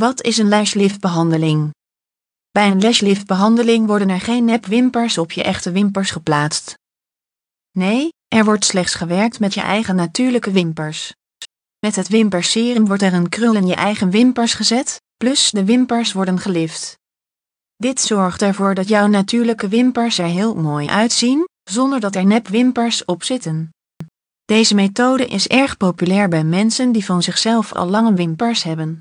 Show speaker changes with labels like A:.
A: Wat is een lashliftbehandeling? Bij een lashliftbehandeling worden er geen nepwimpers op je echte wimpers geplaatst. Nee, er wordt slechts gewerkt met je eigen natuurlijke wimpers. Met het wimperserum wordt er een krul in je eigen wimpers gezet, plus de wimpers worden gelift. Dit zorgt ervoor dat jouw natuurlijke wimpers er heel mooi uitzien, zonder dat er nepwimpers op zitten. Deze methode is erg populair bij mensen die van zichzelf al lange wimpers hebben.